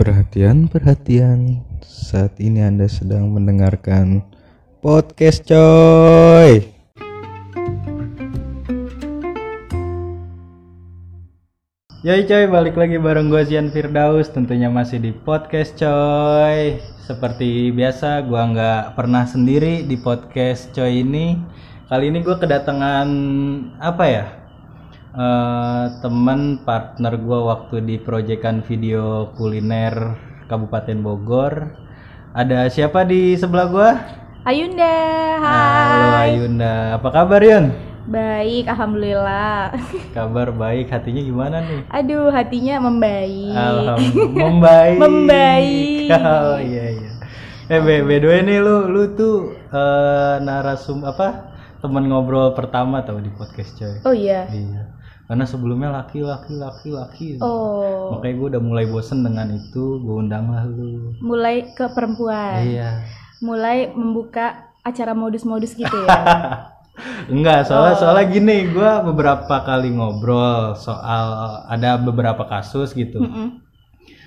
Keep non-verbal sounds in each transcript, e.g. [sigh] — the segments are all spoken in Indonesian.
Perhatian, perhatian. Saat ini Anda sedang mendengarkan podcast coy. Yoi coy, balik lagi bareng gue Zian Firdaus Tentunya masih di podcast coy Seperti biasa, gue nggak pernah sendiri di podcast coy ini Kali ini gue kedatangan apa ya eh teman partner gue waktu di proyekan video kuliner Kabupaten Bogor Ada siapa di sebelah gue? Ayunda, Halo hai. Ayunda, apa kabar Yun? Baik, alhamdulillah. [laughs] Kabar baik, hatinya gimana nih? Aduh, hatinya membaik. Alhamdulillah [laughs] membaik. Membaik. [laughs] Oh iya iya. Eh by, by the way nih lu lu tuh eh, narasum apa teman ngobrol pertama tau di podcast coy. Oh iya. Iya. Karena sebelumnya laki laki laki laki. Oh, Makanya gue udah mulai bosen dengan itu, gue undang lah lu. mulai ke perempuan. Iya. Mulai membuka acara modus-modus gitu ya. [laughs] Enggak, Oh. soalnya soalnya gini, gue beberapa kali ngobrol soal ada beberapa kasus gitu. Mm-mm.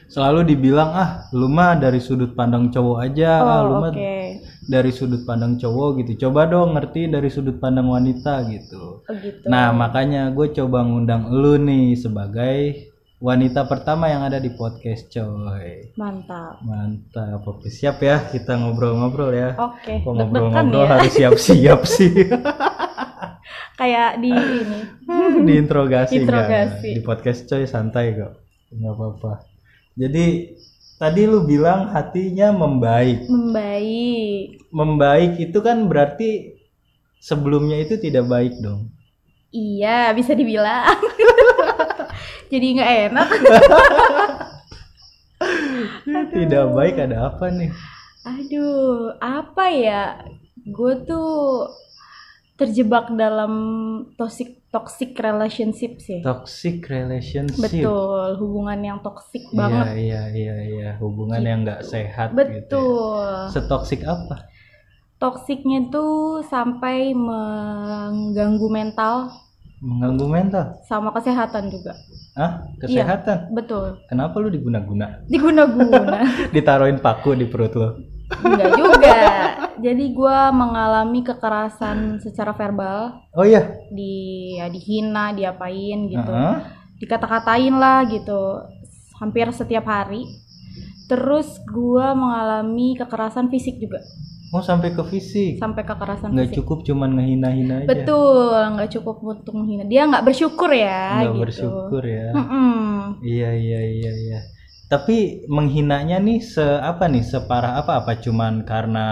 Selalu dibilang ah, lu mah dari sudut pandang cowok aja, ah, lu Oh, mah oke. Dari sudut pandang cowok gitu. Coba dong ngerti dari sudut pandang wanita gitu. Oh gitu. Nah, makanya gue coba ngundang lu nih sebagai wanita pertama yang ada di podcast coy. Mantap. Mantap, oke siap ya kita ngobrol-ngobrol ya. Oke, deg-degan ngobrol-ngobrol ya. harus siap-siap sih. [laughs] Kayak di ini. [laughs] Diinterogasi Interogasi. nggak? Di podcast coy santai kok. nggak apa-apa. Jadi tadi lu bilang hatinya membaik. Membaik. Membaik itu kan berarti sebelumnya itu tidak baik dong. Iya, bisa dibilang. [laughs] Jadi nggak enak. [laughs] Tidak baik ada apa nih? Aduh, apa ya? Gue tuh terjebak dalam toxic toxic relationship sih. Toxic relationship. Betul, hubungan yang toxic Iya banget. iya iya iya hubungan yang nggak sehat gitu. ya. Betul. Setoksik apa? Toksiknya tuh sampai mengganggu mental Mengganggu mental? sama kesehatan juga. Ah, kesehatan? Betul. Kenapa lu diguna-guna? Diguna-guna. [laughs] Ditaruhin paku di perut lu? Enggak juga. Jadi gua mengalami kekerasan secara verbal, Oh iya. di ya dihina, diapain gitu. Heeh. dikata-katain lah gitu hampir setiap hari terus gua mengalami kekerasan fisik juga Oh sampai ke fisik. sampai kekerasan Nggak fisik cukup cuman ngehina-hina aja. betul nggak cukup untuk menghina dia nggak bersyukur ya Nggak gitu bersyukur ya. Mm-mm. Iya iya iya iya. Tapi menghinanya nih se apa nih separah apa apa cuman karena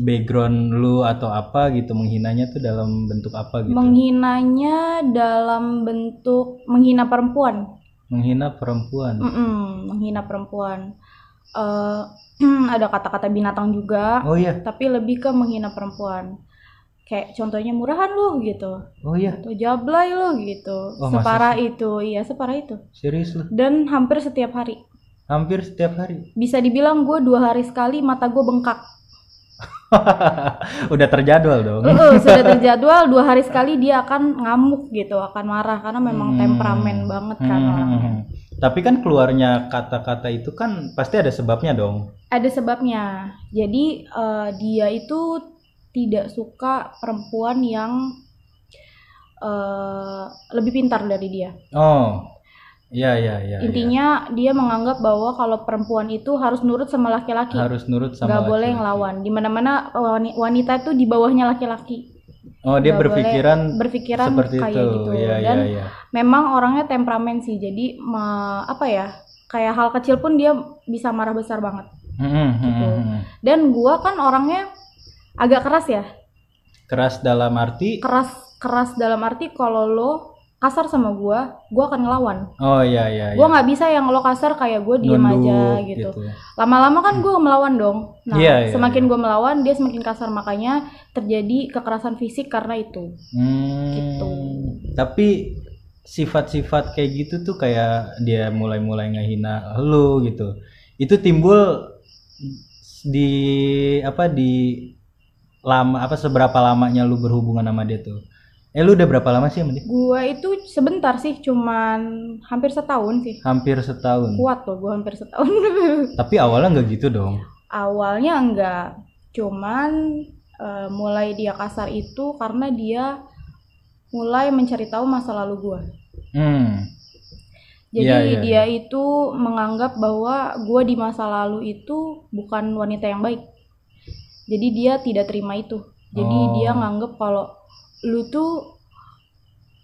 background lu atau apa gitu menghinanya tuh dalam bentuk apa gitu? menghinanya dalam bentuk menghina perempuan Menghina perempuan. Mm-mm, menghina perempuan Eh, [clears throat] ada kata-kata binatang juga Oh iya. tapi lebih ke menghina perempuan kayak contohnya murahan lu gitu Oh iya. atau jablay lo gitu Oh, separah itu iya separah itu Serius lu? dan hampir setiap hari Hampir setiap hari. bisa dibilang gue dua hari sekali mata gue bengkak [laughs] Udah terjadwal dong. Uh, sudah [laughs] terjadwal dua hari sekali dia akan ngamuk gitu akan marah karena memang Hmm. temperamen banget kan Hmm, orangnya. Tapi kan keluarnya kata-kata itu kan pasti ada sebabnya dong. ada sebabnya jadi eh, dia itu tidak suka perempuan yang eh, lebih pintar dari dia Oh. Iya iya iya. iya. intinya dia menganggap bahwa kalau perempuan itu harus nurut sama laki-laki harus nurut sama boleh laki-laki. ngelawan di mana-mana wani- wanita itu di bawahnya laki-laki Oh, dia boleh berpikiran berpikiran seperti kayak itu. gitu Iya dan iya iya. memang orangnya temperamen sih jadi me- apa ya kayak hal kecil pun dia bisa marah besar banget Hmm, Gitu. hmm, hmm. dan gua kan orangnya agak keras ya? Keras dalam arti? Keras keras dalam arti kalau lo kasar sama gua gua akan ngelawan. Oh iya iya gua iya. nggak bisa yang lo kasar kayak gue diem Nunduk aja gitu. lama-lama kan gue melawan dong. Nah Iya, iya, semakin gue melawan dia semakin kasar. Makanya terjadi kekerasan fisik karena itu. Hmm, Gitu. Tapi sifat-sifat kayak gitu tuh kayak dia mulai-mulai ngehina lu gitu. Itu timbul di apa di lama apa seberapa lamanya lu berhubungan sama dia tuh? Eh lu udah berapa lama sih sama dia? Gua itu sebentar sih, cuman hampir setahun sih. Hampir setahun. Kuat tuh gua hampir setahun. [laughs] Tapi awalnya nggak gitu dong. Awalnya enggak, cuman eh, mulai dia kasar itu karena dia mulai mencari tahu masa lalu gua. Hmm. Jadi Iya, iya, dia itu menganggap bahwa gua di masa lalu itu bukan wanita yang baik. Jadi dia tidak terima itu. Jadi Oh. dia nganggap kalau lu tuh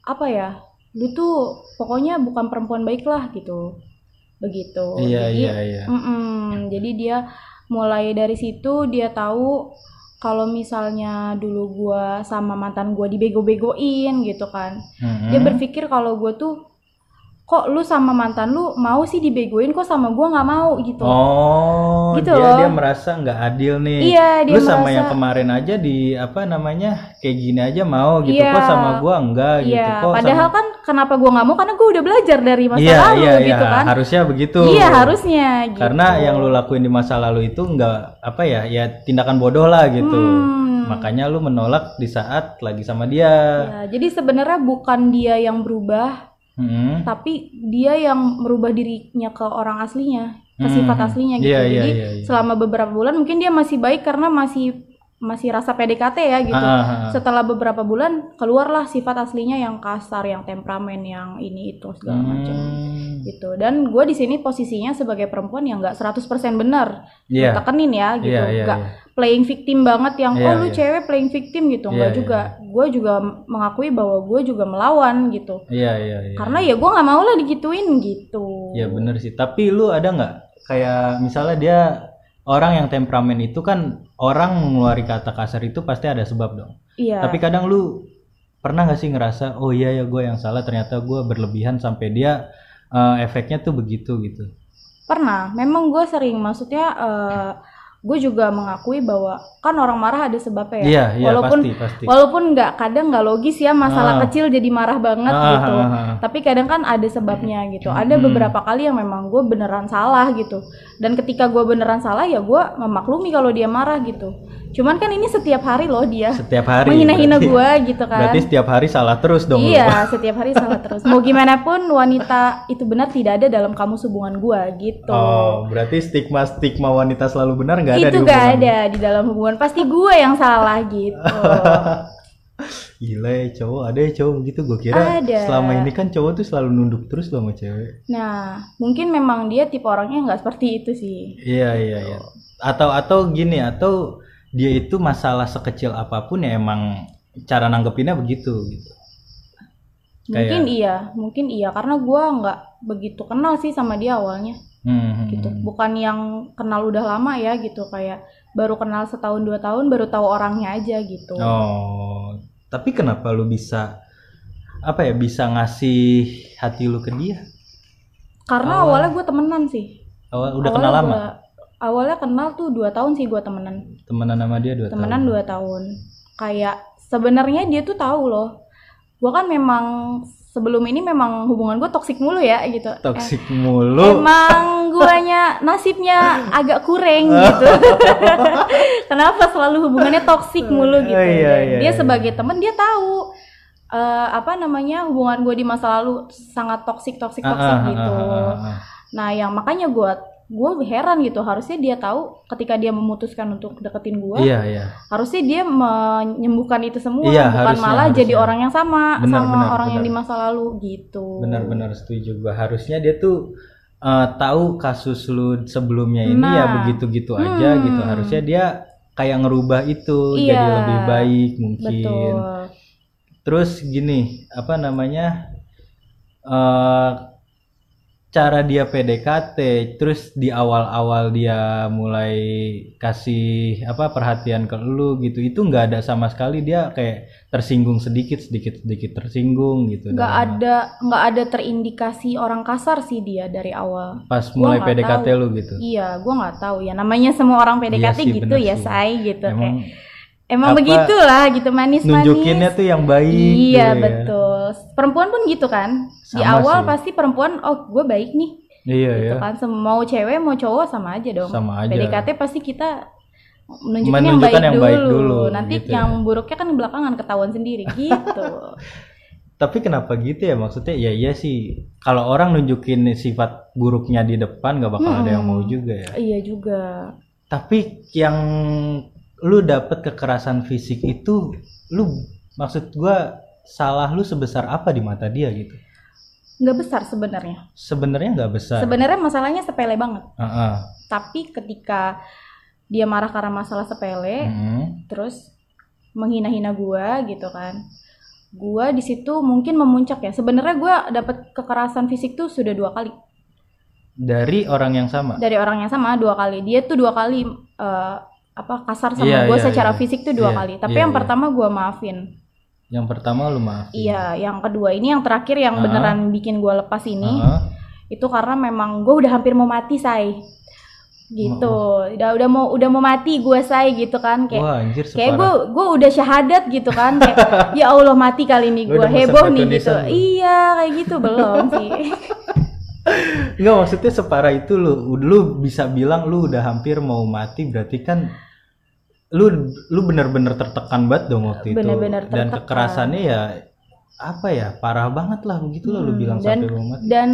apa ya? Lu tuh pokoknya bukan perempuan baik lah gitu. Begitu. Iya Jadi iya iya. Mm-mm. Jadi dia mulai dari situ dia tahu kalau misalnya dulu gua sama mantan gua dibego-begoin gitu kan. Mm-mm. Dia berpikir kalau gua tuh kok lu sama mantan lu mau sih dibegoin kok sama gua nggak mau gitu. Oh, Gitu dia loh. dia merasa nggak adil nih. Iya, dia Lu sama merasa- yang kemarin aja di apa namanya kayak gini aja mau gitu. Iya. Kok sama gua enggak gitu. Iya, Kok padahal sama... kan kenapa gua nggak mau karena gua udah belajar dari masa iya, lalu iya, gitu iya. kan. Harusnya begitu. Iya, harusnya gitu. Karena yang lu lakuin di masa lalu itu enggak apa ya, ya tindakan bodoh lah gitu. Hmm. Makanya lu menolak di saat lagi sama dia. Ya, jadi sebenarnya bukan dia yang berubah, Mm-mm. tapi dia yang merubah dirinya ke orang aslinya, ke Hmm. sifat aslinya gitu. Iya, iya, Jadi iya, iya. selama beberapa bulan mungkin dia masih baik karena masih masih rasa PDKT ya gitu. Ah, ah, ah. Setelah beberapa bulan keluarlah sifat aslinya yang kasar, yang temperamen, yang ini itu segala macam. Hmm. Gitu. Dan gue di sini posisinya sebagai perempuan yang nggak 100% benar. Iya. Tekenin ya gitu. Iya, iya, Nggak iya. playing victim banget yang Iya, oh lu iya. cewek playing victim gitu. Iya, Nggak iya, juga. Gue juga mengakui bahwa gue juga melawan gitu. Iya, iya, iya. Karena ya gue nggak mau lah digituin gitu. Ya bener sih. Tapi lu ada nggak kayak misalnya dia orang yang temperamen itu kan orang mengeluarkan kata kasar itu pasti ada sebab dong. Iya. Tapi kadang lu pernah nggak sih ngerasa oh iya ya gue yang salah ternyata gue berlebihan sampai dia eh, efeknya tuh begitu gitu. Pernah, memang gue sering, maksudnya gue juga mengakui bahwa kan orang marah ada sebabnya ya. Iya iya walaupun pasti pasti. walaupun nggak kadang nggak logis ya Ah. masalah kecil jadi marah banget Ah, gitu. ah, ah, ah. Tapi kadang kan ada sebabnya gitu. Ada Hmm. beberapa kali yang memang gue beneran salah gitu. Dan ketika gue beneran salah ya gue memaklumi kalau dia marah gitu. Cuman kan ini setiap hari loh dia Setiap hari. menghina-hina gue gitu kan. Berarti setiap hari salah terus dong. lu. Iya, setiap hari salah terus. Mau gimana pun wanita itu benar tidak ada dalam kamus hubungan gue gitu. Oh, berarti stigma stigma wanita selalu benar nggak ada itu di gak hubungan. ada di dalam hubungan pasti gue yang salah gitu [laughs] Gila ya cowok, ada ya cowok begitu gue kira Ada. selama ini kan cowok tuh selalu nunduk terus loh sama cewek. nah mungkin memang dia tipe orangnya nggak seperti itu sih Iya iya iya. Atau atau gini atau dia itu masalah sekecil apa pun ya emang cara nanggepinnya begitu gitu. mungkin iya mungkin iya karena gue nggak begitu kenal sih sama dia awalnya Hmm, hmm, gitu hmm. bukan yang kenal udah lama ya gitu kayak baru kenal setahun dua tahun baru tahu orangnya aja gitu Oh, tapi kenapa lu bisa apa ya bisa ngasih hati lu ke dia? karena awalnya gue temenan sih. Awal udah Awalnya kenal lama, gua- awalnya kenal tuh dua tahun sih gue temenan. Temenan sama dia dua temenan tahun. dua tahun. Kayak sebenarnya dia tuh tahu loh. Gue kan memang sebelum ini memang hubungan gue toksik mulu ya gitu Toksik Eh, mulu. emang guanya nasibnya agak kurang gitu [laughs] kenapa selalu hubungannya toksik mulu gitu Oh, iya, iya, dia iya. sebagai temen dia tahu eh, apa namanya hubungan gue di masa lalu sangat toksik toksik toksik ah, ah, gitu ah, ah, ah. Nah, yang makanya gue gue heran gitu. Harusnya dia tahu ketika dia memutuskan untuk deketin gue, Iya iya. harusnya dia menyembuhkan itu semua, Iya, bukan harusnya, malah harusnya. jadi orang yang sama Benar, sama benar, orang yang benar. di masa lalu gitu. Benar-benar setuju gua. Harusnya dia tuh eh, tahu kasus lu sebelumnya ini ya Nah. begitu-gitu aja Hmm. gitu. Harusnya dia kayak ngerubah itu Iya. jadi lebih baik mungkin. Betul. Terus gini, apa namanya? eh cara dia PDKT, terus di awal-awal dia mulai kasih apa perhatian ke lu gitu, itu nggak ada sama sekali dia kayak tersinggung sedikit, sedikit, sedikit tersinggung gitu. Nggak ada nggak ada terindikasi orang kasar sih dia dari awal. Pas Gua mulai PDKT tahu. lu gitu. Iya, gue nggak tahu ya. Namanya semua orang PDKT sih, gitu ya, sih. say gitu. Emang Kayak, emang apa, begitulah gitu manis-manis. nunjukinnya tuh yang baik. Iya gitu ya. betul. Perempuan pun gitu kan. Di Sama awal sih. pasti perempuan, oh gue baik nih. Iya gitu ya. kan. Mau cewek mau cowok sama aja dong. Sama aja. PDKT pasti kita menunjukkan yang baik, yang dulu. baik dulu, nanti gitu ya. yang buruknya kan belakangan ketahuan sendiri gitu [laughs] Tapi kenapa gitu ya maksudnya? Ya iya sih. Kalau orang nunjukin sifat buruknya di depan nggak bakal ada yang mau juga ya. iya juga Tapi yang lu dapet kekerasan fisik itu, lu maksud gua salah lu sebesar apa di mata dia gitu? nggak besar sebenarnya Sebenarnya nggak besar. sebenarnya masalahnya sepele banget Heeh. tapi ketika dia marah karena masalah sepele Mm-mm. terus menghina-hina gua gitu kan gua di situ mungkin memuncak ya sebenarnya gua dapet kekerasan fisik tuh sudah dua kali Dari orang yang sama. dari orang yang sama dua kali dia tuh dua kali eh, apa kasar sama Iya, gua iya, secara iya. fisik tuh dua Iya, kali. Tapi iya, yang iya. pertama gua maafin. Yang pertama lu maaf. iya yang kedua ini yang terakhir yang Ah. beneran bikin gua lepas ini Heeh. itu karena memang gue udah hampir mau mati say. Gitu. Udah udah mau udah mau mati gue say gitu kan. Kayak Wah anjir kayak gue gue udah syahadat gitu kan. Kayak [laughs] ya Allah mati kali ini gue heboh nih gitu. lu? iya kayak gitu. Belum sih. [laughs] Enggak maksudnya separah itu lu. Lu bisa bilang lu udah hampir mau mati berarti kan lu lu bener-bener tertekan banget dong waktu itu. Bener-bener dan tertekan. kekerasannya ya apa ya parah banget lah begitu lah lu Hmm, bilang dan- sampai mati dan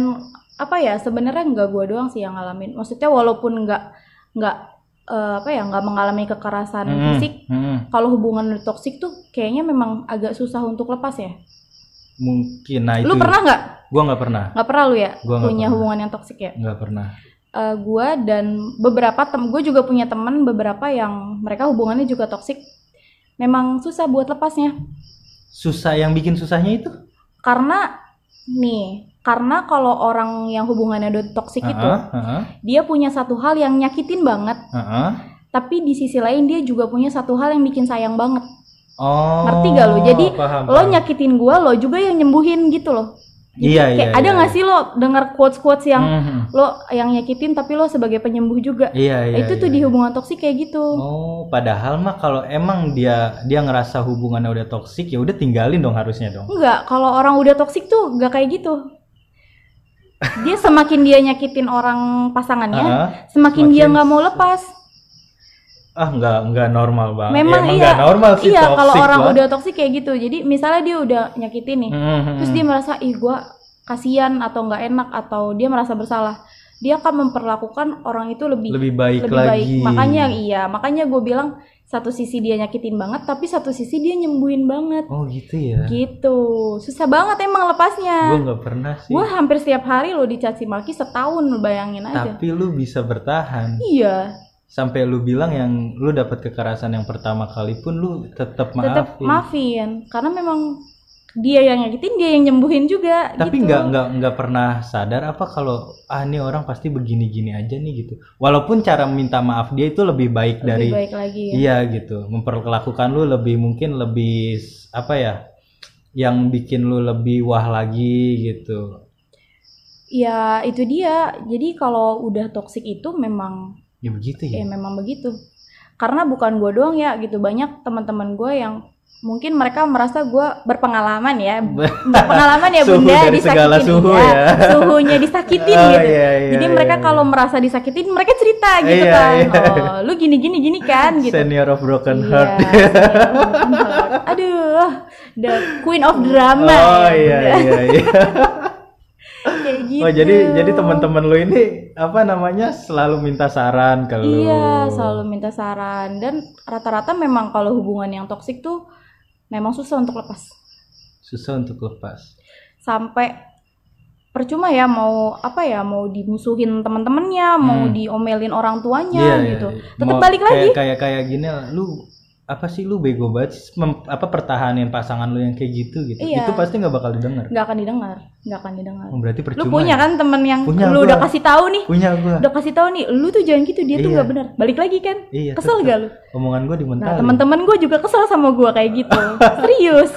apa ya sebenarnya nggak gue doang sih yang ngalamin. Maksudnya walaupun nggak nggak eh, apa ya nggak mengalami kekerasan Hmm, fisik hmm. kalau hubungan toksik tuh kayaknya memang agak susah untuk lepas ya. Mungkin nah itu. lu pernah nggak? Gua nggak pernah. Nggak pernah lu ya Gua punya pernah. hubungan yang toksik ya? Nggak pernah Eh, gua dan beberapa tem gue juga punya teman beberapa yang mereka hubungannya juga toksik memang susah buat lepasnya. Susah yang bikin susahnya itu? Karena nih karena kalau orang yang hubungannya udah toksik itu Heeh, heeh, dia punya satu hal yang nyakitin banget. Heeh. tapi di sisi lain dia juga punya satu hal yang bikin sayang banget. Oh Ngerti gak lu? Jadi, paham, lo paham. nyakitin gua lo juga yang nyembuhin gitu loh Jadi Iya, kayak iya, ada iya, nggak sih lo dengar quotes quotes yang Mhm. lo yang nyakitin tapi lo sebagai penyembuh juga iya iya itu tuh iya. di hubungan toksik kayak gitu Oh, padahal mah kalau emang dia dia ngerasa hubungannya udah toksik ya udah tinggalin dong harusnya dong. Enggak, kalau orang udah toksik tuh nggak kayak gitu. Dia semakin dia nyakitin orang pasangannya, [laughs] Ah, semakin, dia semakin- nggak mau lepas. Ah nggak nggak normal banget. Memang Ya, emang iya, nggak normal sih iya kalau orang lah. udah toksik kayak gitu. Jadi misalnya dia udah nyakitin nih, Mhm. terus dia merasa ih gua kasihan atau nggak enak atau dia merasa bersalah, dia akan memperlakukan orang itu lebih lebih baik lebih lagi. baik. Makanya iya, makanya gue bilang satu sisi dia nyakitin banget, tapi satu sisi dia nyembuhin banget. Oh gitu ya. Gitu, susah banget emang lepasnya. Gue nggak pernah sih. Gue hampir setiap hari lo dicaci maki setahun lo bayangin aja. Tapi lu bisa bertahan Iya, sampai lu bilang yang lu dapat kekerasan yang pertama kali pun lu tetap tetap maafin. maafin karena memang dia yang nyakitin, dia yang nyembuhin juga. Tapi gitu. nggak nggak nggak pernah sadar apa kalau ah ini orang pasti begini-gini aja nih gitu. Walaupun cara minta maaf dia itu lebih baik lebih dari baik lagi ya. Iya gitu, memperlakukan lu lebih mungkin lebih apa ya, yang bikin lu lebih wah lagi gitu. Ya itu dia. Jadi kalau udah toksik itu memang Ya begitu ya ya. memang begitu. Karena bukan gue doang ya gitu banyak teman-teman gue yang mungkin mereka merasa gue berpengalaman ya [laughs] berpengalaman ya Suhu bunda segala disakitin suhu ya. ya. [laughs] suhunya disakitin Oh, gitu iya, iya, jadi iya, mereka iya. kalau merasa disakitin mereka cerita gitu Iya, kan iya. oh lu gini gini gini kan gitu Senior of broken Iya, heart. senior broken heart. aduh the queen of drama [laughs] oh ya, iya Bunda. iya iya. Kayak gitu Oh jadi jadi teman-teman lu ini apa namanya selalu minta saran ke lu. Iya, selalu minta saran dan rata-rata memang kalau hubungan yang toksik tuh memang susah untuk lepas. Susah untuk lepas. Sampai percuma ya mau apa ya mau dimusuhin teman-temannya, mau Hmm. diomelin orang tuanya Iya iya, gitu. iya. Tetap Mau balik kayak, lagi. Kayak kayak gini lu apa sih lu bego banget sih mem- apa pertahanin pasangan lu yang kayak gitu gitu. Iya. Itu pasti nggak bakal didengar. nggak akan didengar, nggak akan didengar. Oh, berarti percuma. Lu punya ya? kan temen yang Punya lu gua. udah kasih tahu nih, Punya gua. udah kasih tahu nih, lu tuh jangan gitu, dia tuh Iya. nggak benar. Balik lagi kan? Iya. Kesel tetep. gak lu? Omongan gua Nah, dimentalin. teman-teman gue juga kesel sama gue kayak gitu. [laughs] Serius.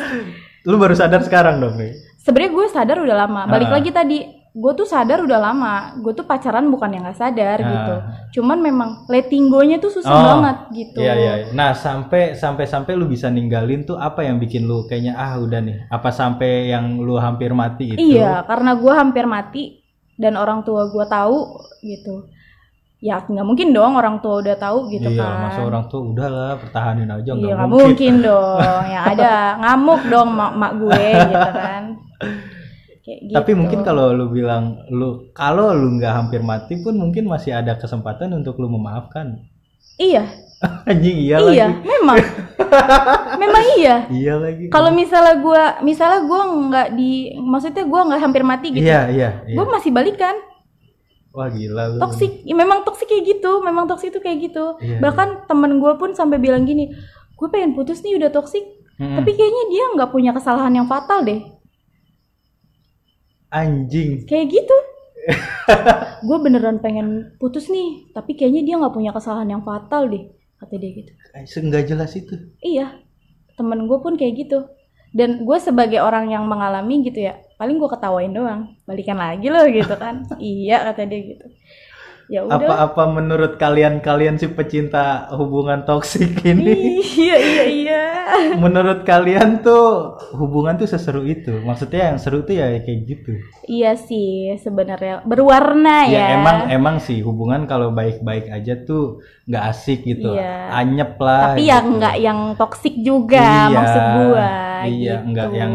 Lu baru sadar sekarang dong nih. sebenarnya gue sadar udah lama balik Ah. lagi tadi gue tuh sadar udah lama gue tuh pacaran bukan yang nggak sadar Ah. gitu cuman memang letting go-nya tuh susah Oh, banget gitu Iya iya. iya. Nah sampai sampai sampai lu bisa ninggalin tuh apa yang bikin lu kayaknya ah udah nih. Apa sampai yang lu hampir mati itu? iya karena gue hampir mati dan orang tua gue tahu gitu ya nggak mungkin dong orang tua udah tahu gitu iya, kan masa orang tuh udahlah pertahanin aja iya nggak nggak mungkin. mungkin dong [laughs] yang ada ngamuk dong mak mak gue gitu kan [laughs] kayak gitu Tapi mungkin kalau lu bilang lu kalau lu nggak hampir mati pun mungkin masih ada kesempatan untuk lu memaafkan. iya [laughs] Anjing iya, iya lagi. memang [laughs] memang iya Iya lagi. kalau misalnya gue misalnya gue nggak di maksudnya gue nggak hampir mati gitu Iya, iya, iya. gue masih balikan Wah gila lu. toksik ya, memang toksik kayak gitu memang toksik itu kayak gitu Iya, bahkan temen gue pun sampai bilang gini gue pengen putus nih udah toksik Mm-mm. tapi kayaknya dia nggak punya kesalahan yang fatal deh Anjing. kayak gitu. [laughs] Gue beneran pengen putus nih tapi kayaknya dia nggak punya kesalahan yang fatal deh kata dia gitu. Enggak jelas itu. iya temen gue pun kayak gitu. Dan gue sebagai orang yang mengalami gitu ya paling gue ketawain doang. Balikan lagi loh gitu kan. [laughs] Iya kata dia gitu ya udah Apa-apa menurut kalian-kalian si pecinta hubungan toksik ini? iya iya iya menurut kalian tuh hubungan tuh seseru itu? Maksudnya yang seru tuh ya kayak gitu. iya sih sebenarnya berwarna ya, ya emang emang sih hubungan kalau baik-baik aja tuh nggak asik gitu Iya. anyep lah tapi yang gitu. nggak yang toksik juga Iya, maksud gua iya gitu. nggak yang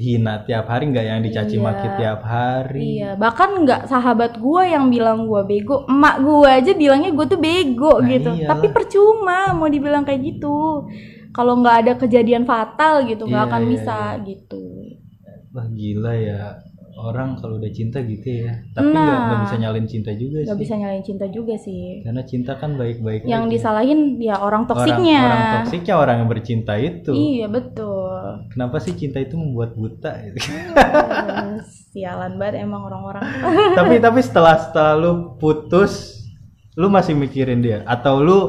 dihina tiap hari nggak yang dicaci Iya. maki tiap hari Iya, bahkan nggak sahabat gua yang bilang gua bego, emak gua aja bilangnya gua tuh bego Nah, gitu. iyalah. Tapi percuma mau dibilang kayak gitu. Kalau nggak ada kejadian fatal gitu, nggak Iya, akan iya, bisa gitu. wah gila ya orang kalau udah cinta gitu ya tapi Nah. nggak nggak bisa nyalin cinta juga Nggak sih bisa nyalain cinta juga sih. karena cinta kan baik-baik Yang aja. disalahin ya orang orang, toksiknya. orang toksiknya orang yang bercinta itu Iya betul. kenapa sih cinta itu membuat buta? Eh, Sialan banget emang orang-orang. [laughs] tapi tapi setelah setelah lu putus lu masih mikirin dia atau lu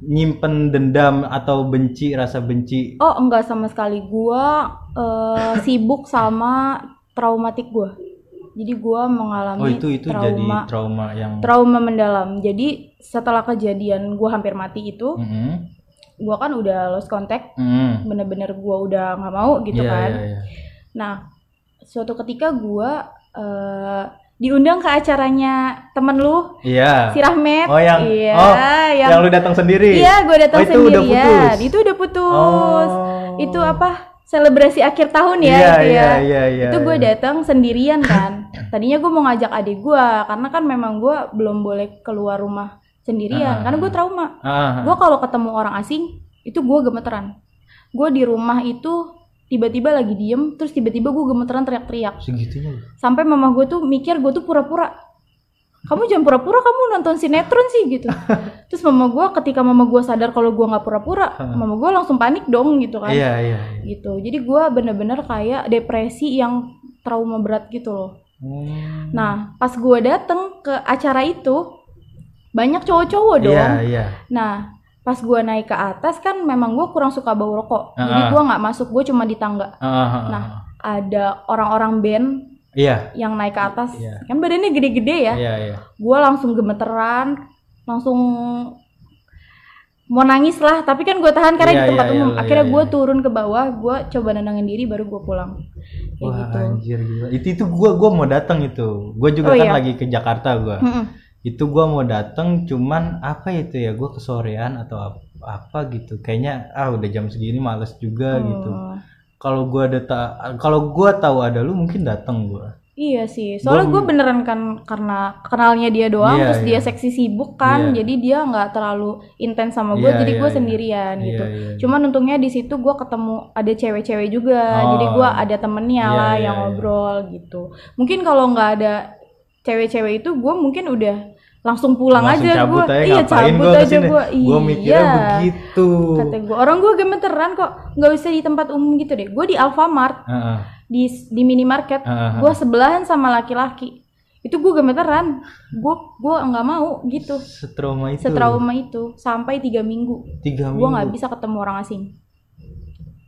nyimpen dendam atau benci rasa benci Oh enggak sama sekali gua eh, sibuk sama traumatik gua. Jadi gua mengalami oh itu itu jadi trauma trauma yang trauma mendalam. Jadi setelah kejadian gua hampir mati itu, Mm-mm. gua kan udah lost contact, Mm. bener-bener gua udah nggak mau gitu Iya, kan. iya, iya. Nah, suatu ketika gua eh, diundang ke acaranya temen lu, Iya. si Rahmat. Oh, yang- iya, oh, yang, yang lu datang sendiri Iya, gua datang Oh, itu udah sendirian. putus? Itu udah putus. Oh. Itu apa? Selebrasi akhir tahun ya Iya, itu ya. iya, iya, iya, itu gue iya. datang sendirian kan. [laughs] Tadinya gue mau ngajak adik gue karena kan memang gue belum boleh keluar rumah sendirian Ah. karena gue trauma. Ah, Gue kalau ketemu orang asing itu gue gemeteran. Gue di rumah itu tiba-tiba lagi diem terus tiba-tiba gue gemeteran teriak-teriak segitunya sampai mama gue tuh mikir gue tuh pura-pura kamu jangan pura-pura kamu nonton sinetron sih gitu [laughs] terus mama gue ketika mama gue sadar kalau gue nggak pura-pura mama gue langsung panik dong gitu kan Iya, iya, iya. gitu jadi gue bener-bener kayak depresi yang trauma berat gitu loh Hmm. nah pas gue dateng ke acara itu banyak cowok-cowok dong Iya, iya. nah pas gue naik ke atas kan memang gue kurang suka bau rokok jadi Ah. gue nggak masuk gue cuma di tangga ah, ah. Nah. ada orang-orang band iya, yang naik ke atas Iya. kan badannya gede-gede ya iya, iya. gue langsung gemeteran langsung mau nangis lah tapi kan gue tahan karena Iya, di tempat iya, umum iya, akhirnya iya, gue iya. turun ke bawah gue coba nenangin diri baru gue pulang kayak Wah, gitu anjir gila. Itu itu gua gua mau datang itu. Gua Oh, juga kan iya. lagi ke Jakarta gua. Mm-mm. Itu gua mau datang cuman apa itu ya? Gua kesorean atau apa, apa gitu. Kayaknya ah udah jam segini males juga gitu. Kalau gua ada ta- kalau gua tahu ada lu mungkin datang gua. iya sih soalnya Gua- gue beneran kan karena kenalnya dia doang Iya, terus dia iya. seksi sibuk kan Iya. jadi dia nggak terlalu intens sama gue Iya, jadi gue iya. sendirian Iya, gitu iya, iya. cuman untungnya di situ gue ketemu ada cewek-cewek juga Oh. jadi gue ada temennya Iya, lah iya, yang iya. ngobrol gitu mungkin kalau nggak ada cewek-cewek itu gue mungkin udah langsung pulang Langsung aja cabut gue aja, iya cabut gua aja ke sini? gue Gua mikirnya begitu. kata gue orang gue gemeteran kok nggak bisa di tempat umum gitu deh gue di Alfamart Heeh. di di minimarket Heeh. gue sebelahan sama laki-laki itu gue gemeteran gue gue nggak mau gitu Setrauma itu. setrauma itu sampai tiga minggu Tiga gue minggu. nggak bisa ketemu orang asing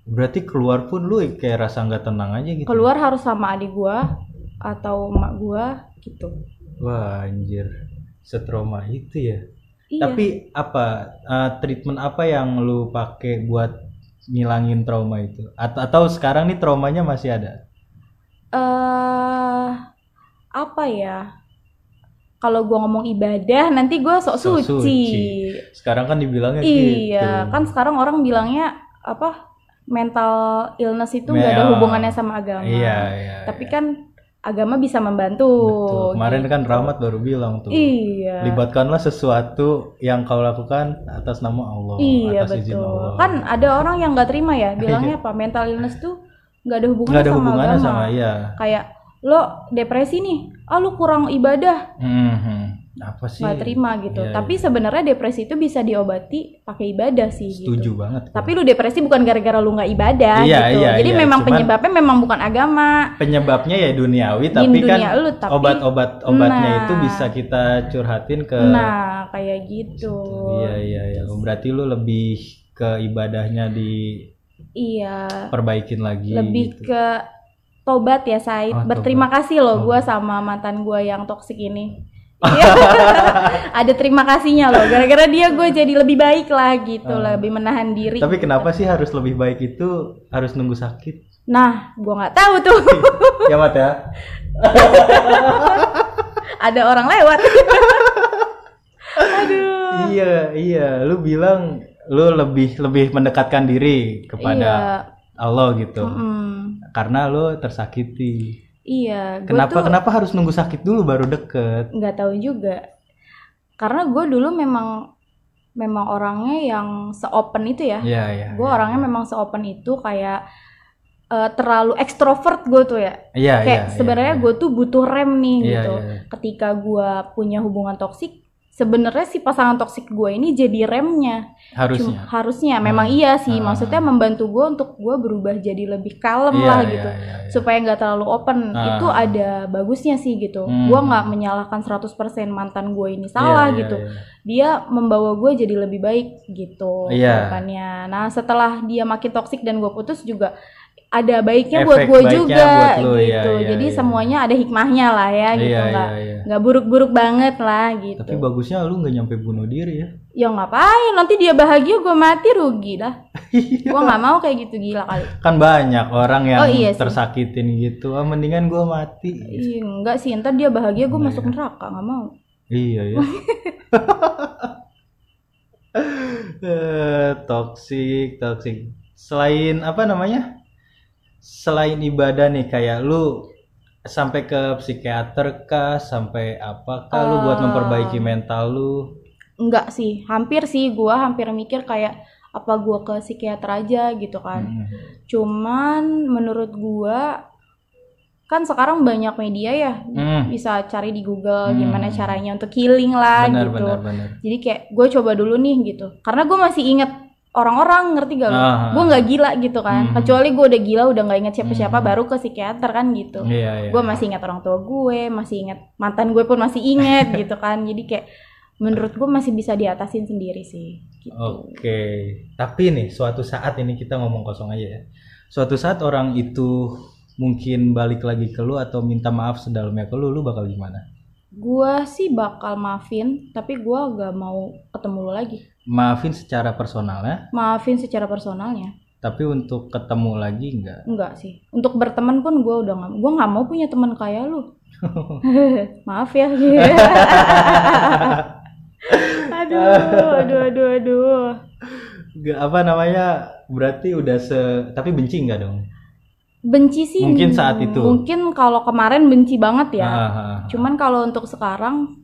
Berarti keluar pun lu kayak rasa nggak tenang aja gitu. keluar harus sama adik gue atau emak gue gitu Wah anjir. Setrauma itu ya. iya Tapi apa uh, treatment apa yang lu pakai buat ngilangin trauma itu? At- atau sekarang nih traumanya masih ada? eh apa ya kalau gue ngomong ibadah nanti gue sok Sok suci. suci. Sekarang kan dibilangnya Iya, gitu. kan sekarang orang bilangnya apa mental illness itu nggak ada hubungannya sama agama. Iya, iya. Tapi kan agama bisa membantu. Betul. Kemarin kan gitu. Rahmat baru bilang tuh. Iya. Libatkanlah sesuatu yang kau lakukan atas nama Allah, Iya atas izin betul. Allah. Iya. Kan ada orang yang nggak terima ya, [laughs] bilangnya apa mental illness tuh nggak ada hubungannya ada sama hubungannya agama. sama iya. Kayak lo depresi nih, ah lu kurang ibadah, Mhm. Apa sih? nggak terima gitu. Iya, Tapi sebenarnya depresi itu bisa diobati pakai ibadah sih. Setuju Gitu. banget. Tapi lu depresi bukan gara-gara lu nggak ibadah Iya, gitu. iya, Jadi iya. memang Cuman- penyebabnya memang bukan agama. penyebabnya ya duniawi, Di tapi kan dunia lu, tapi- obat-obat obatnya Nah. itu bisa kita curhatin ke. Nah, kayak gitu. Iya iya iya. Berarti lu lebih ke ibadahnya diperbaikin Iya. lagi. Lebih gitu. ke tobat ya, Said. Oh, Berterima tobat. kasih loh Oh. gua sama mantan gua yang toksik ini. Iya. [laughs] Ada terima kasihnya loh. Gara-gara dia gue jadi lebih baik lah gitu, Oh. lebih menahan diri. Tapi gitu. kenapa sih harus lebih baik itu harus nunggu sakit? Nah, gua nggak tahu tuh. [laughs] ya Mat ya. [laughs] Ada orang lewat. Aduh. Iya iya. Lu bilang lu lebih lebih mendekatkan diri kepada Iya. Allah gitu. Mm-mm. Karena lu tersakiti. Iya, Kenapa tuh kenapa harus nunggu sakit dulu baru deket? nggak tahu juga. Karena gue dulu memang memang orangnya yang seopen itu ya. Iya iya. Gue orangnya memang seopen itu kayak eh, terlalu ekstrovert gue tuh ya. Iya kayak iya. sebenarnya gue tuh butuh rem nih Iya, gitu. iya. Ketika gue punya hubungan toksik, sebenarnya si pasangan toksik gue ini jadi remnya. harusnya. Cuma- harusnya memang iya sih. Ah. Maksudnya membantu gue untuk gue berubah jadi lebih kalem Iya, lah iya, gitu. iya, iya. supaya nggak terlalu open Ah. itu ada bagusnya sih gitu Hmm. Gua nggak menyalahkan 100% mantan gue ini salah Iya, iya, gitu iya. dia membawa gue jadi lebih baik gitu Iya. ke depannya. nah setelah dia makin toksik dan gue putus juga ada baiknya buat Efek gue baiknya juga buat lu, iya, gitu iya, jadi iya. semuanya ada hikmahnya lah ya gitu Iya, nggak iya, iya. nggak buruk-buruk banget lah gitu Tapi bagusnya lu nggak nyampe bunuh diri ya. ya ngapain nanti dia bahagia gue mati rugi dah [laughs] Iya. gue nggak mau kayak gitu gila kali kan banyak orang yang Oh, iya sih. tersakitin gitu. Ah, mendingan gua mati. Ih, enggak sih ntar dia bahagia gue Nah, masuk iya. neraka nggak mau Iya ya. [laughs] [laughs] Toxic, toxic. Selain apa namanya? Selain ibadah nih kayak lu sampai ke psikiater kah, sampai apakah lu buat memperbaiki mental lu? Enggak sih, hampir sih gua hampir mikir kayak apa gua ke psikiater aja gitu kan. Hmm. Cuman menurut gua kan sekarang banyak media ya Hmm. bisa cari di Google Hmm. gimana caranya untuk healing lah Benar, gitu. benar, benar. Jadi kayak gue coba dulu nih gitu. Karena gue masih inget orang-orang ngerti gak lo? Ah. Gue nggak gila gitu kan. Hmm. Kecuali gue udah gila udah nggak inget siapa-siapa Hmm. baru ke psikiater kan gitu. Iya, iya. gue masih ingat orang tua gue masih ingat mantan gue pun masih ingat [laughs] gitu kan jadi kayak menurut gue masih bisa diatasin sendiri sih gitu Oke, tapi nih suatu saat ini kita ngomong kosong aja ya. Suatu saat orang itu mungkin balik lagi ke lu atau minta maaf sedalamnya ke lu, lu bakal gimana? gue sih bakal maafin tapi gue gak mau ketemu lo lagi Maafin secara personalnya, maafin secara personalnya tapi untuk ketemu lagi enggak? enggak sih untuk berteman pun gue udah nggak gue nggak mau punya teman kayak lu [laughs] maaf ya [laughs] aduh aduh aduh aduh Enggak apa namanya? Berarti udah se tapi benci enggak dong? benci sih Mungkin saat itu. mungkin kalau kemarin benci banget ya Ah, ah, ah. Cuman kalau untuk sekarang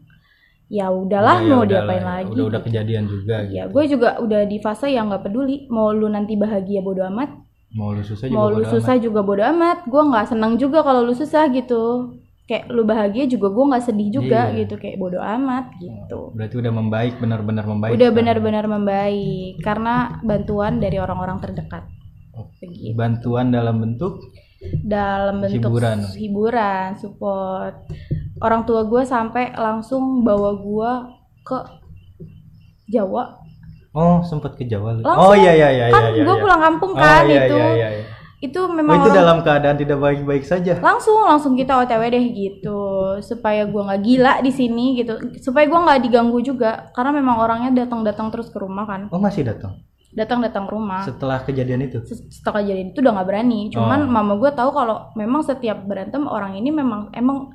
ya udahlah Udah, ya mau udah diapain lah, lagi. Udah udah kejadian juga Ya gitu. gue juga udah di fase yang nggak peduli mau lu nanti bahagia bodo amat, Mau lu susah juga mau lu bodo susah juga bodo amat. Gue nggak seneng juga kalau lu susah gitu. Kayak lu bahagia juga gue nggak sedih juga Iya. gitu kayak bodo amat amat. gitu. Berarti udah membaik, benar-benar membaik. Udah benar-benar membaik karena bantuan dari orang-orang terdekat. Oke. Begitu. Bantuan dalam bentuk Dalam bentuk Hiburan. hiburan, support. Orang tua gue sampai langsung bawa gue ke Jawa Oh, sempat ke Jawa. Langsung. Oh iya iya iya kan iya. gue iya. pulang kampung Oh, kan iya, itu iya, iya, iya. itu Oh, memang itu orang- dalam keadaan tidak baik-baik saja. langsung langsung kita otw deh gitu supaya gue nggak gila di sini gitu supaya gue nggak diganggu juga karena memang orangnya datang datang terus ke rumah kan Oh, masih datang. datang datang ke rumah Setelah kejadian itu. Set- setelah kejadian itu udah nggak berani cuman Oh. mama gue tahu kalau memang setiap berantem orang ini memang emang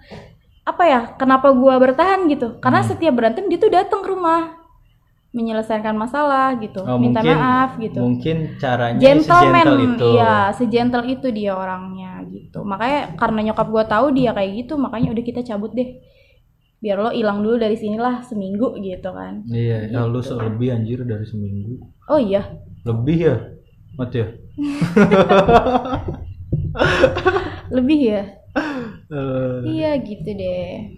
apa ya kenapa gua bertahan gitu karena Hmm. setiap berantem dia tuh datang ke rumah menyelesaikan masalah gitu Oh, minta mungkin- maaf gitu Mungkin caranya gentleman segentle itu. iya segentle itu dia orangnya gitu makanya karena nyokap gua tahu dia kayak gitu makanya udah kita cabut deh biar lo hilang dulu dari sinilah seminggu gitu kan Iya, ya lu Gitu. lebih anjir dari seminggu. oh iya Lebih ya? Mati ya? [laughs] lebih ya [laughs] Eh, iya gitu deh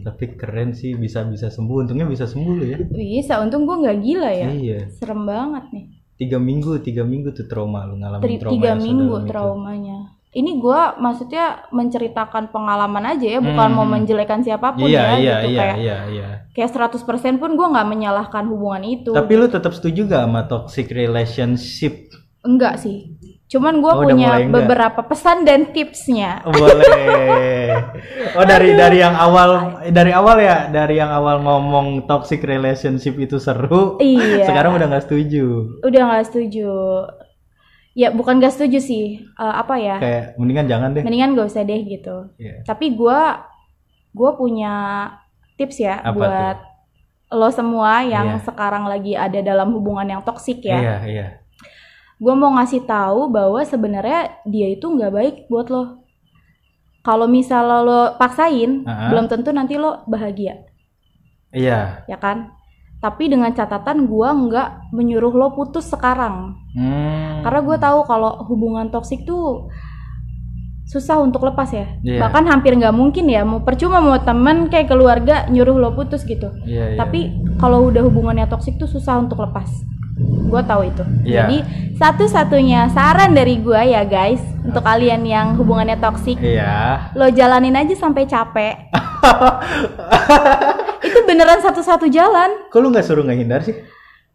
tapi keren sih bisa-bisa sembuh. Untungnya bisa sembuh lu ya. bisa untung gua nggak gila ya Iya. serem banget nih Tiga minggu, tiga minggu tuh trauma lu ngalamin Tri- trauma tiga minggu sedalam itu. traumanya ini gua maksudnya menceritakan pengalaman aja ya bukan Hmm. mau menjelekan siapa pun Iya, ya iya, gitu iya, kayak iya, iya. kayak 100% pun gua nggak menyalahkan hubungan itu Tapi lu tetap setuju gak sama toxic relationship? enggak sih cuman gua Oh, punya enggak? beberapa pesan dan tipsnya Boleh. Oh dari dari yang awal dari awal ya dari yang awal ngomong toxic relationship itu seru. iya Sekarang udah nggak setuju. udah nggak setuju ya bukan nggak setuju sih Eh, apa ya Kayak mendingan jangan deh. mendingan gak usah deh gitu Iya. tapi gua gua punya tips ya Apa buat lo semua yang Iya. sekarang lagi ada dalam hubungan yang toksik ya Iya iya. Gue mau ngasih tahu bahwa sebenarnya dia itu nggak baik buat lo kalau misalnya lo paksain Ah. belum tentu nanti lo bahagia Iya. ya kan tapi dengan catatan gua nggak menyuruh lo putus sekarang Hmm. karena gue tahu kalau hubungan toksik tuh susah untuk lepas ya Iya. bahkan hampir nggak mungkin ya mau percuma mau temen kayak keluarga nyuruh lo putus gitu Iya, iya. tapi kalau udah hubungannya toksik tuh susah untuk lepas gue tahu itu Iya. jadi satu-satunya saran dari gue ya guys untuk kalian yang hubungannya toksik Iya. lo jalanin aja sampai capek [laughs] itu beneran satu-satu jalan Kok lu nggak suruh ngehindar sih?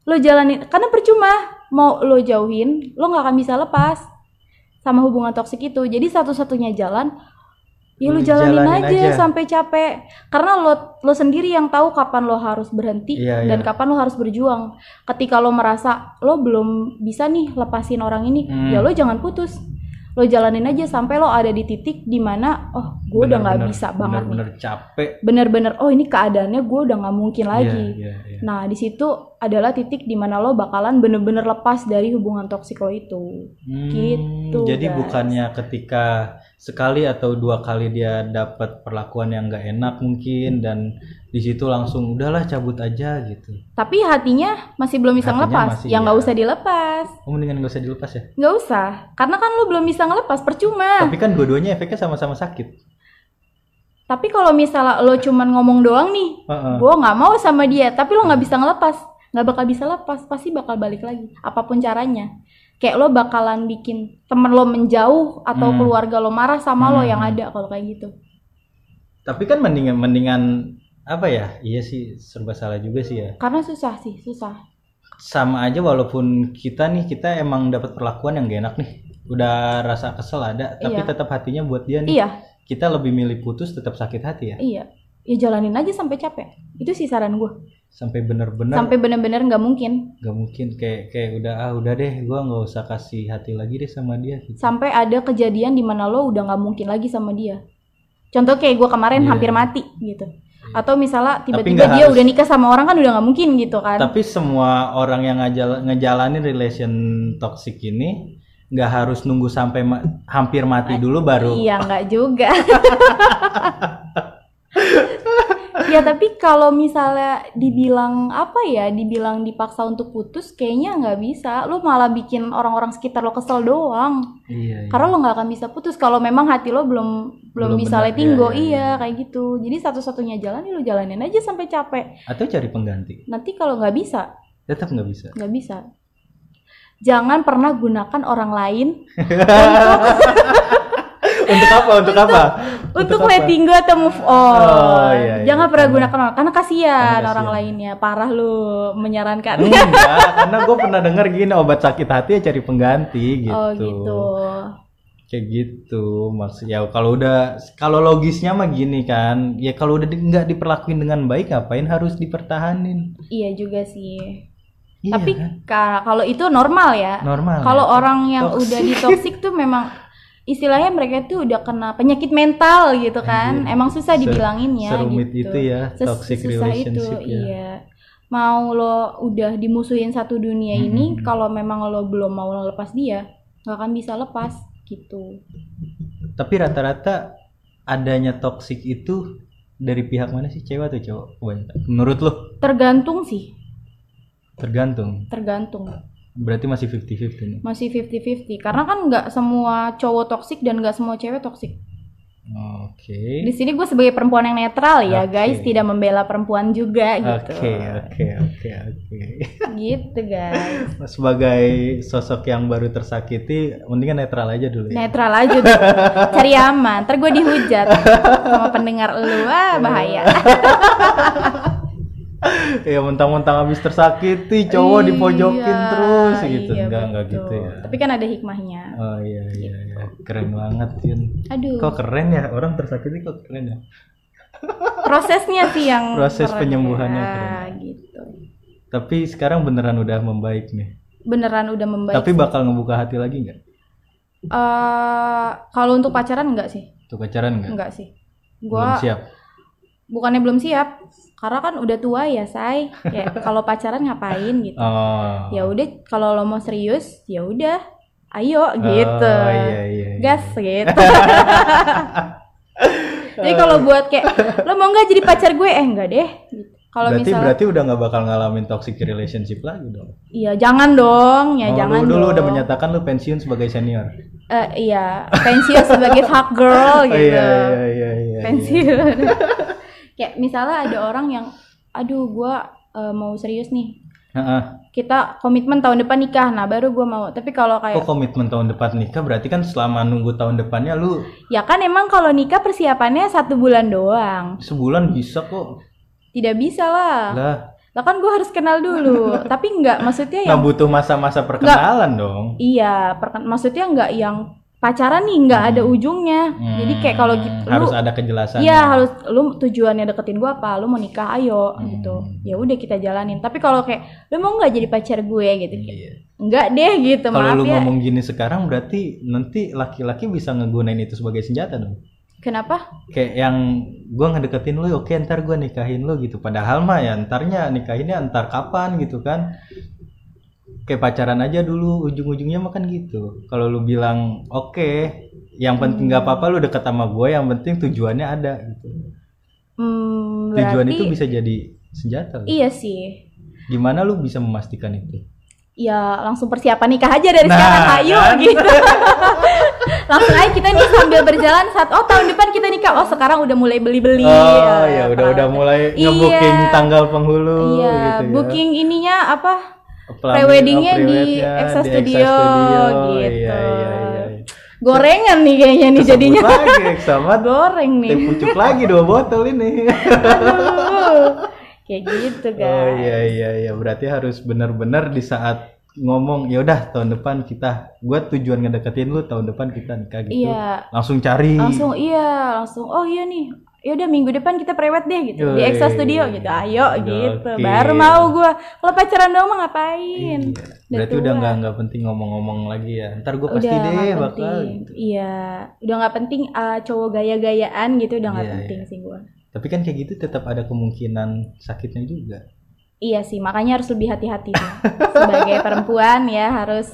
lo jalanin karena percuma mau lo jauhin lo nggak akan bisa lepas sama hubungan toksik itu jadi satu-satunya jalan ya Lu lo jalanin, jalanin aja, aja. sampai capek karena lo lo sendiri yang tahu kapan lo harus berhenti Iya, dan iya. kapan lo harus berjuang ketika lo merasa lo belum bisa nih lepasin orang ini Hmm. ya lo jangan putus lo jalanin aja sampai lo ada di titik di mana oh gue udah nggak bisa banget nih Bener-bener capek. bener-bener oh ini keadaannya gue udah nggak mungkin lagi Iya, iya, iya. Nah, di situ adalah titik di mana lo bakalan bener-bener lepas dari hubungan toksik lo itu. Hmm, Gitu, Jadi guys. bukannya ketika sekali atau dua kali dia dapat perlakuan yang nggak enak mungkin dan di situ langsung udahlah cabut aja gitu. Tapi hatinya masih belum bisa Hatinya ngelepas. masih, ya nggak iya. usah dilepas. Oh mendingan gak usah dilepas ya. Nggak usah. Karena kan lo belum bisa ngelepas, percuma. Tapi kan dua-duanya efeknya sama-sama sakit. Tapi kalau misalnya lo cuman ngomong doang nih, Heeh. gue nggak mau sama dia, tapi lo nggak bisa ngelepas, nggak bakal bisa lepas, pasti bakal balik lagi. Apa pun caranya. Kayak lo bakalan bikin temen lo menjauh atau Hmm. keluarga lo marah sama lo Hmm. yang ada kalau kayak gitu. Tapi kan mendingan mendingan apa ya? Iya sih serba salah juga sih ya. Karena susah sih, susah. Sama aja walaupun kita nih kita emang dapat perlakuan yang gak enak nih. Udah rasa kesel ada, tapi Iya. tetap hatinya buat dia nih. Iya, Kita lebih milih putus tetap sakit hati ya. Iya, ya jalanin aja sampai capek. Itu sih saran gue. Sampai bener-bener Sampai bener-bener nggak mungkin. gak mungkin kayak kayak udah ah udah deh gua nggak usah kasih hati lagi deh sama dia gitu. Sampai ada kejadian di mana lo udah nggak mungkin lagi sama dia. Contoh kayak gue kemarin Iya. hampir mati gitu. Atau misalnya tiba-tiba nggak dia harus- udah nikah sama orang kan udah nggak mungkin gitu kan. Tapi semua orang yang ngajal, ngejalanin relation toxic ini nggak harus nunggu sampai ma- hampir mati dulu baru. Iya nggak juga. [laughs] ya tapi kalau misalnya dibilang apa ya, dibilang dipaksa untuk putus, kayaknya nggak bisa. Lo malah bikin orang-orang sekitar lo kesel doang. Iya. iya. Karena lo nggak akan bisa putus kalau memang hati lo belum belum, Belum bisa benar, letting go. iya, iya, Iya, iya. kayak gitu. Jadi satu-satunya jalan ya lo jalanin aja sampai capek. Atau cari pengganti. Nanti kalau nggak bisa, Tetap nggak bisa. nggak bisa. Jangan pernah gunakan orang lain Untuk [laughs] apa? Untuk apa? untuk apa? letting go atau move on. Oh, iya, iya. Jangan pernah Karena- gunakan orang karena kasihan Karena orang lainnya. Parah lu menyarankan. Enggak, [laughs] karena gue pernah dengar gini obat sakit hati ya cari pengganti gitu. Oh gitu. Kayak gitu maksud ya kalau udah kalau logisnya mah gini kan ya kalau udah di- nggak diperlakuin dengan baik ngapain harus dipertahanin Iya juga sih. Iya Tapi kan? ka- kalau itu normal ya. normal Kalau ya. orang yang Toxic. udah di toxic tuh memang istilahnya mereka tuh udah kena penyakit mental gitu kan. Anjir. Emang susah Se- dibilanginnya serumit gitu. itu ya, Ses- toxic sesusah relationship ya. Iya. Mau lo udah dimusuhin satu dunia ini, Mm-mm. kalau memang lo belum mau lepas dia, nggak akan bisa lepas gitu. Tapi rata-rata adanya toxic itu dari pihak mana sih cewek atau cowok? Menurut lo? Tergantung sih, Tergantung. tergantung. Berarti masih 50-50 nih. Masih 50-50 karena kan nggak semua cowok toksik dan nggak semua cewek toksik. Oke. Di sini gue sebagai perempuan yang netral ya Oke. guys, tidak membela perempuan juga gitu. Oke, oke, oke, oke. Gitu guys. [laughs] Sebagai sosok yang baru tersakiti, mendingan netral aja dulu ya. Netral aja deh. Cari aman. Ntar gue dihujat sama pendengar lu. Ah, bahaya. [laughs] [laughs] ya mentang-mentang habis tersakiti, cowok dipojokin Iya, terus gitu. iya, enggak, enggak gitu ya. Tapi kan ada hikmahnya. Oh iya iya iya. Keren banget, Yun. Aduh. Kok keren ya? Orang tersakiti kok keren ya? [laughs] Prosesnya sih yang Proses keren penyembuhannya ya, keren. gitu. Tapi sekarang beneran udah membaik nih. Beneran udah membaik. Tapi bakal ngebuka hati lagi nggak? Eh, kalau untuk pacaran enggak sih? Tuh pacaran nggak? Enggak sih. Belum Gua siap. Bukannya belum siap. Karena kan udah tua ya, say. Kayak kalau pacaran ngapain gitu. Oh. Ya udah kalau lo mau serius, ya udah. Ayo gitu. Oh, iya, iya, iya. Gas gitu. Jadi kalau buat kayak lo mau nggak jadi pacar gue? Eh enggak deh. Gitu. Kalau berarti misalnya berarti udah nggak bakal ngalamin toxic relationship lagi dong. iya jangan dong, ya Oh, jangan lu, dulu dong. udah menyatakan lu pensiun sebagai senior. Eh, iya, pensiun sebagai hot girl Oh, gitu. iya iya iya iya. pensiun. Kayak misalnya ada [coughs] orang yang aduh gua eh, mau serius nih. Heeh. Kita komitmen tahun depan nikah. Nah, baru gua mau. Tapi kalau kayak Kok komitmen tahun depan nikah berarti kan selama nunggu tahun depannya lu ya kan emang kalau nikah persiapannya satu bulan doang. sebulan bisa kok. Tidak bisa lah. Lah, Lah kan gue harus kenal dulu. [laughs] Tapi enggak maksudnya nggak yang butuh masa-masa perkenalan dong. iya, perken- maksudnya enggak yang pacaran nih enggak ada ujungnya. Jadi kayak kalau gitu Hmm, harus lu ada kejelasan. Iya harus lu tujuannya deketin gua apa? Lu mau nikah ayo Hmm. gitu. Ya udah kita jalanin. Tapi kalau kayak lu mau nggak jadi pacar gue gitu? Kayak, Iya. Enggak deh gitu. Kalau lu ya. ngomong gini sekarang berarti nanti laki-laki bisa ngegunain itu sebagai senjata dong. Kenapa? Kayak yang gua ngedeketin lu, oke ntar gua nikahin lu gitu. Padahal mah ya ntarnya nikahinnya ntar kapan gitu kan. Kayak pacaran aja dulu, ujung-ujungnya mah kan gitu. Kalau lu bilang oke, yang penting nggak apa-apa lu deket sama gue, yang penting tujuannya ada gitu. Hmm, Tujuan berarti itu bisa jadi senjata. loh. iya sih. Gimana lu bisa memastikan itu? Ya langsung persiapan nikah aja dari Nah, sekarang ayo kan? gitu. [laughs] langsung aja kita nih sambil berjalan saat oh tahun depan kita nikah. Oh sekarang udah mulai beli-beli. Oh ya udah udah mulai Iya. ngebooking tanggal penghulu Iya, gitu ya. booking ininya apa? Pre-weddingnya oh, di Exa di Studio, gitu. Iya, iya, iya. Gorengan nih kayaknya nih jadinya. Lagi sama [laughs] Goreng nih. pucuk lagi dua botol ini. Aduh. Kayak gitu guys. oh iya iya iya berarti harus benar-benar di saat ngomong ya udah tahun depan kita gua tujuan ngedeketin lu tahun depan kita nikah gitu. Iya. Langsung cari. Langsung iya, langsung oh iya nih. Ya udah minggu depan kita prewed deh gitu di Yoi. Exa Studio gitu. Ayo gitu. Gokil. Baru mau gua. Kalau pacaran doang mah ngapain? Iya. Berarti udah nggak nggak penting ngomong-ngomong lagi ya. Ntar gue pasti udah deh bakal. penting. Iya, udah nggak penting uh, cowok gaya-gayaan gitu udah nggak Iya, penting sih gua. Tapi kan kayak gitu tetap ada kemungkinan sakitnya juga. Iya sih, makanya harus lebih hati-hati. Sebagai perempuan ya harus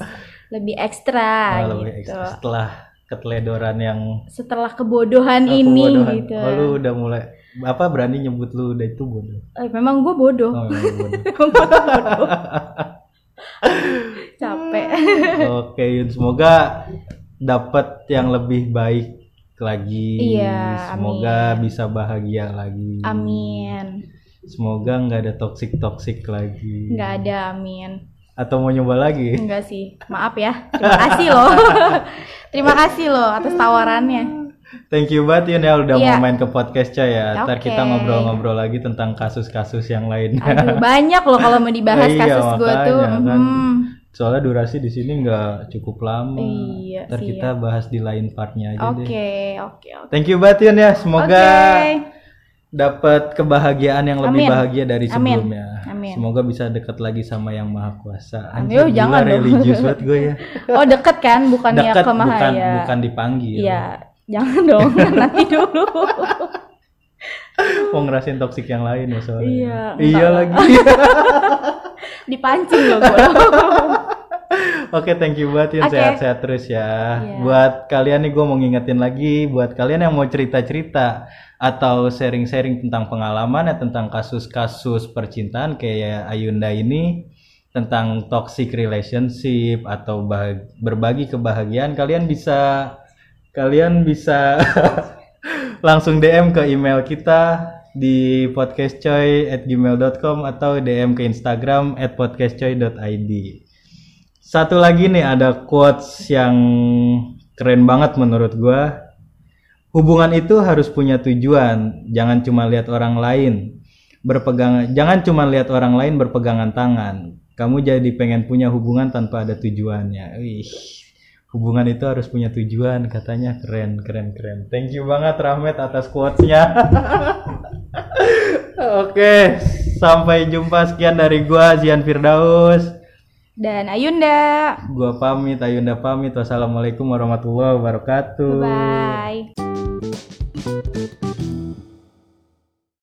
lebih ekstra lebih gitu. ekstra setelah keteledoran yang Setelah kebodohan oh, ini kebodohan. gitu. Oh, lu udah mulai apa berani nyebut lu udah itu bodoh. Eh, memang gue bodoh. Oh, memang bodoh. [laughs] bodoh. Capek. [laughs] Oke, Yun. semoga dapat yang lebih baik lagi. Iya, Semoga bisa bahagia lagi. Amin. Semoga nggak ada toxic toxic lagi. Nggak ada amin. Atau mau nyoba lagi? Enggak sih. Maaf ya. Terima kasih loh. [laughs] Terima kasih loh atas tawarannya. Thank you banget Yun ya udah Iya. mau main ke podcast coy ya. Ntar Oke. kita ngobrol-ngobrol lagi tentang kasus-kasus yang lain. Aduh, [laughs] banyak loh kalau mau dibahas Iya, kasus gue tuh. kan. Hmm. Soalnya durasi di sini nggak cukup lama. Iya Ntar kita bahas di lain partnya aja deh. Oke, oke, oke. Thank you banget Yun ya. Semoga Oke. Dapat kebahagiaan yang lebih Amin. bahagia dari sebelumnya. Amin. Semoga bisa dekat lagi sama yang maha kuasa. Amin. Anjir, gila, jangan religius banget gue ya. [laughs] Oh deket kan, bukannya Dekat ke bukan Mahaya. bukan dipanggil. Iya, jangan dong, [laughs] nanti dulu. Mau ngerasain toksik yang lain ya soalnya. Iya, Iya lagi. [laughs] Dipancing loh gue. Oke, thank you banget Yun. Oke. Sehat-sehat terus ya. Iya. Buat kalian nih gue mau ngingetin lagi, buat kalian yang mau cerita-cerita atau sharing-sharing tentang pengalaman ya tentang kasus-kasus percintaan kayak Ayunda ini tentang toxic relationship atau berbagi kebahagiaan, kalian bisa kalian bisa [laughs] langsung DM ke email kita di podcastcoy@gmail.com atau DM ke Instagram at podcastcoy.id. Satu lagi nih ada quotes yang keren banget menurut gua. Hubungan itu harus punya tujuan, jangan cuma lihat orang lain berpegang jangan cuma lihat orang lain berpegangan tangan. Kamu jadi pengen punya hubungan tanpa ada tujuannya. Wih. Hubungan itu harus punya tujuan katanya keren keren keren. Thank you banget Rahmat atas quotesnya. [laughs] Oke, sampai jumpa sekian dari gua Zian Firdaus dan Ayunda. Gua pamit, Ayunda pamit. Wassalamualaikum warahmatullahi wabarakatuh. Bye. -bye.